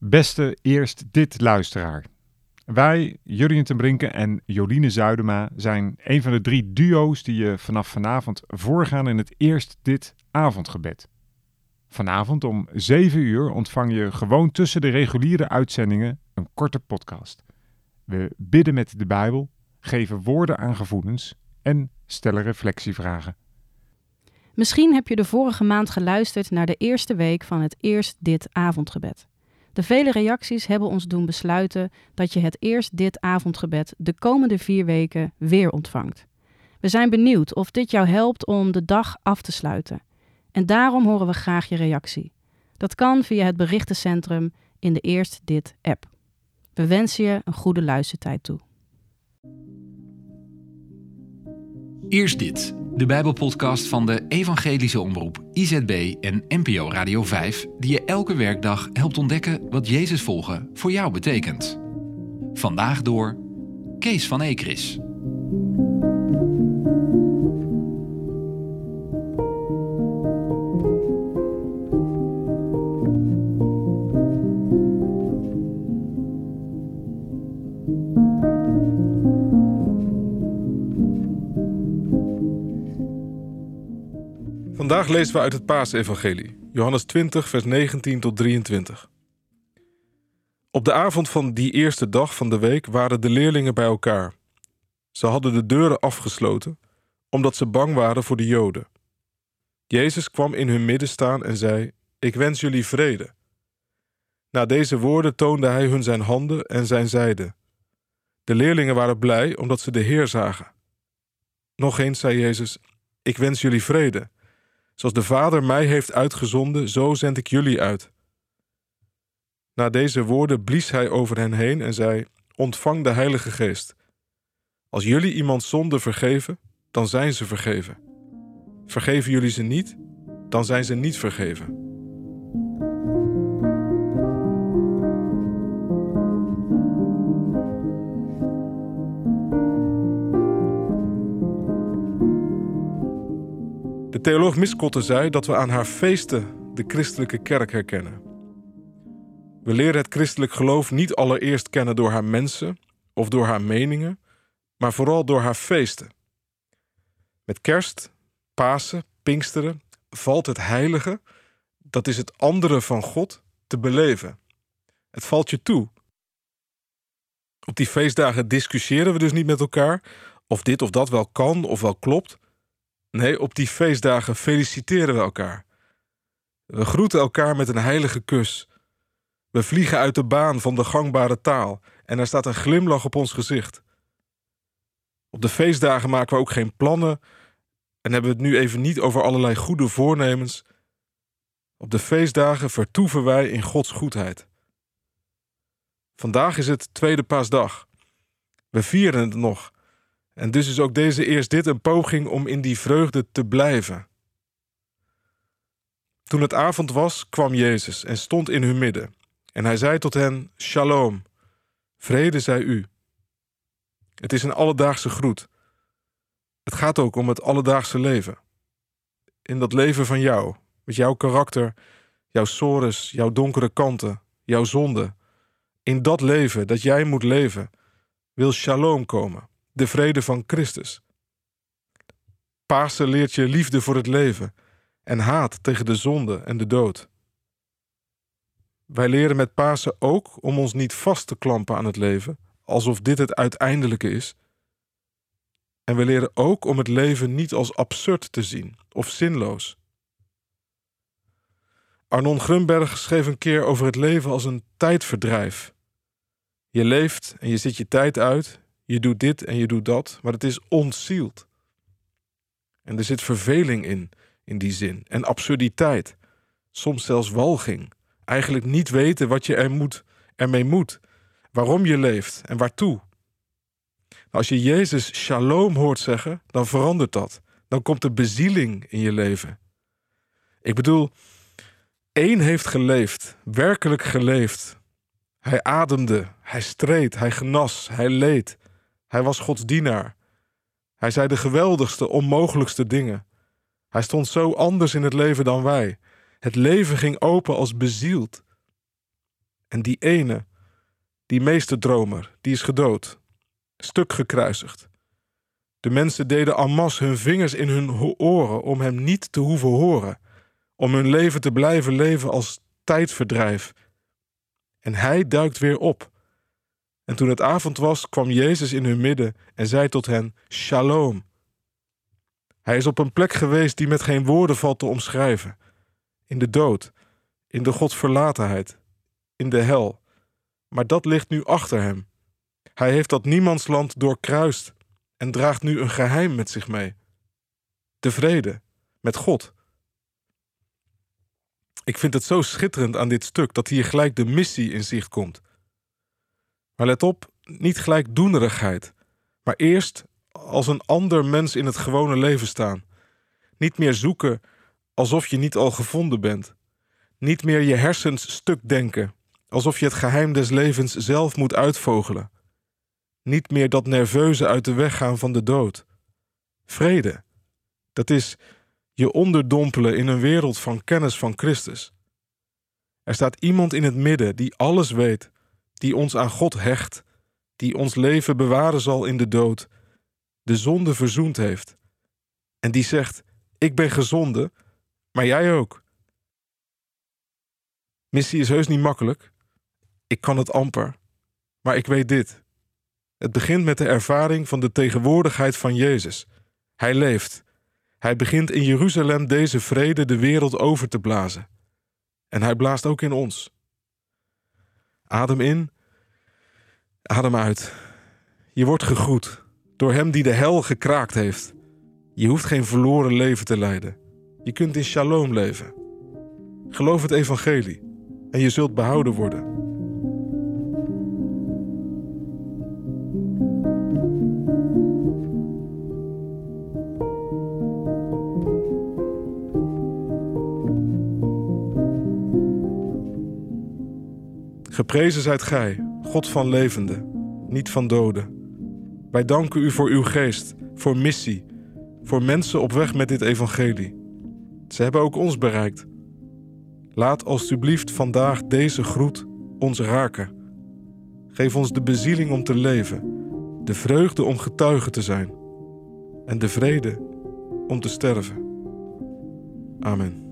Beste eerst dit luisteraar. Wij, Jurien ten Brinken en Joline Zuidema, zijn een van de drie duo's die je vanaf vanavond voorgaan in het eerst dit avondgebed. Vanavond om 7 uur ontvang je gewoon tussen de reguliere uitzendingen een korte podcast. We bidden met de Bijbel, geven woorden aan gevoelens en stellen reflectievragen. Misschien heb je de vorige maand geluisterd naar de eerste week van het Eerst Dit avondgebed. De vele reacties hebben ons doen besluiten dat je het Eerst Dit avondgebed de komende vier weken weer ontvangt. We zijn benieuwd of dit jou helpt om de dag af te sluiten. En daarom horen we graag je reactie. Dat kan via het berichtencentrum in de Eerst Dit app. We wensen je een goede luistertijd toe. Eerst dit, de Bijbelpodcast van de Evangelische Omroep IZB en NPO Radio 5, die je elke werkdag helpt ontdekken wat Jezus volgen voor jou betekent. Vandaag door Kees van Ekris. Vandaag lezen we uit het Paasevangelie, Johannes 20, vers 19 tot 23. Op de avond van die eerste dag van de week waren de leerlingen bij elkaar. Ze hadden de deuren afgesloten, omdat ze bang waren voor de Joden. Jezus kwam in hun midden staan en zei: Ik wens jullie vrede. Na deze woorden toonde hij hun zijn handen en zijn zijde. De leerlingen waren blij omdat ze de Heer zagen. Nog eens zei Jezus: Ik wens jullie vrede. Zoals de Vader mij heeft uitgezonden, zo zend ik jullie uit. Na deze woorden blies hij over hen heen en zei: Ontvang de Heilige Geest. Als jullie iemand zonde vergeven, dan zijn ze vergeven. Vergeven jullie ze niet, dan zijn ze niet vergeven. De theoloog Miskotte zei dat we aan haar feesten de christelijke kerk herkennen. We leren het christelijk geloof niet allereerst kennen door haar mensen of door haar meningen, maar vooral door haar feesten. Met kerst, Pasen, Pinksteren valt het heilige, dat is het andere van God, te beleven. Het valt je toe. Op die feestdagen discussiëren we dus niet met elkaar of dit of dat wel kan of wel klopt. Nee, op die feestdagen feliciteren we elkaar. We groeten elkaar met een heilige kus. We vliegen uit de baan van de gangbare taal en er staat een glimlach op ons gezicht. Op de feestdagen maken we ook geen plannen en hebben we het nu even niet over allerlei goede voornemens. Op de feestdagen vertoeven wij in Gods goedheid. Vandaag is het tweede paasdag. We vieren het nog en dus is ook deze eerst dit een poging om in die vreugde te blijven. Toen het avond was, kwam Jezus en stond in hun midden. En hij zei tot hen: Shalom, vrede zij u. Het is een alledaagse groet. Het gaat ook om het alledaagse leven. In dat leven van jou, met jouw karakter, jouw sores, jouw donkere kanten, jouw zonde. In dat leven dat jij moet leven, wil shalom komen de vrede van Christus. Pasen leert je liefde voor het leven en haat tegen de zonde en de dood. Wij leren met Pasen ook om ons niet vast te klampen aan het leven, alsof dit het uiteindelijke is. En we leren ook om het leven niet als absurd te zien of zinloos. Arnon Grunberg schreef een keer over het leven als een tijdverdrijf. Je leeft en je zit je tijd uit, je doet dit en je doet dat, maar het is ontzield. En er zit verveling in, in die zin, en absurditeit, soms zelfs walging. Eigenlijk niet weten wat je er moet, ermee moet, waarom je leeft en waartoe. als je Jezus shalom hoort zeggen, dan verandert dat. Dan komt er bezieling in je leven. Ik bedoel, één heeft geleefd, werkelijk geleefd. Hij ademde, hij streed, hij genas, hij leed. Hij was Gods dienaar. Hij zei de geweldigste, onmogelijkste dingen. Hij stond zo anders in het leven dan wij. Het leven ging open als bezield. En die ene, die meesterdromer, die is gedood, stuk gekruisigd. De mensen deden en masse hun vingers in hun oren om hem niet te hoeven horen, om hun leven te blijven leven als tijdverdrijf. En hij duikt weer op. En toen het avond was, kwam Jezus in hun midden en zei tot hen: Shalom. Hij is op een plek geweest die met geen woorden valt te omschrijven. In de dood, in de godsverlatenheid, in de hel. Maar dat ligt nu achter hem. Hij heeft dat niemandsland doorkruist en draagt nu een geheim met zich mee. De vrede met God. Ik vind het zo schitterend aan dit stuk dat hier gelijk de missie in zicht komt. Maar let op, niet gelijk doenerigheid, maar eerst als een ander mens in het gewone leven staan. Niet meer zoeken alsof je niet al gevonden bent. Niet meer je hersens stuk denken, alsof je het geheim des levens zelf moet uitvogelen. Niet meer dat nerveuze uit de weg gaan van de dood. Vrede, dat is je onderdompelen in een wereld van kennis van Christus. Er staat iemand in het midden die alles weet, die ons aan God hecht, die ons leven bewaren zal in de dood, de zonde verzoend heeft. En die zegt: Ik ben gezonde, maar jij ook. Missie is heus niet makkelijk. Ik kan het amper. Maar ik weet dit. Het begint met de ervaring van de tegenwoordigheid van Jezus. Hij leeft. Hij begint in Jeruzalem deze vrede de wereld over te blazen. En hij blaast ook in ons. Adem in, adem uit. Je wordt gegroet door hem die de hel gekraakt heeft. Je hoeft geen verloren leven te leiden. Je kunt in shalom leven. Geloof het evangelie en je zult behouden worden. Geprezen zijt gij, God van levenden, niet van doden. Wij danken u voor uw geest, voor missie, voor mensen op weg met dit evangelie. Ze hebben ook ons bereikt. Laat alstublieft vandaag deze groet ons raken. Geef ons de bezieling om te leven, de vreugde om getuige te zijn en de vrede om te sterven. Amen.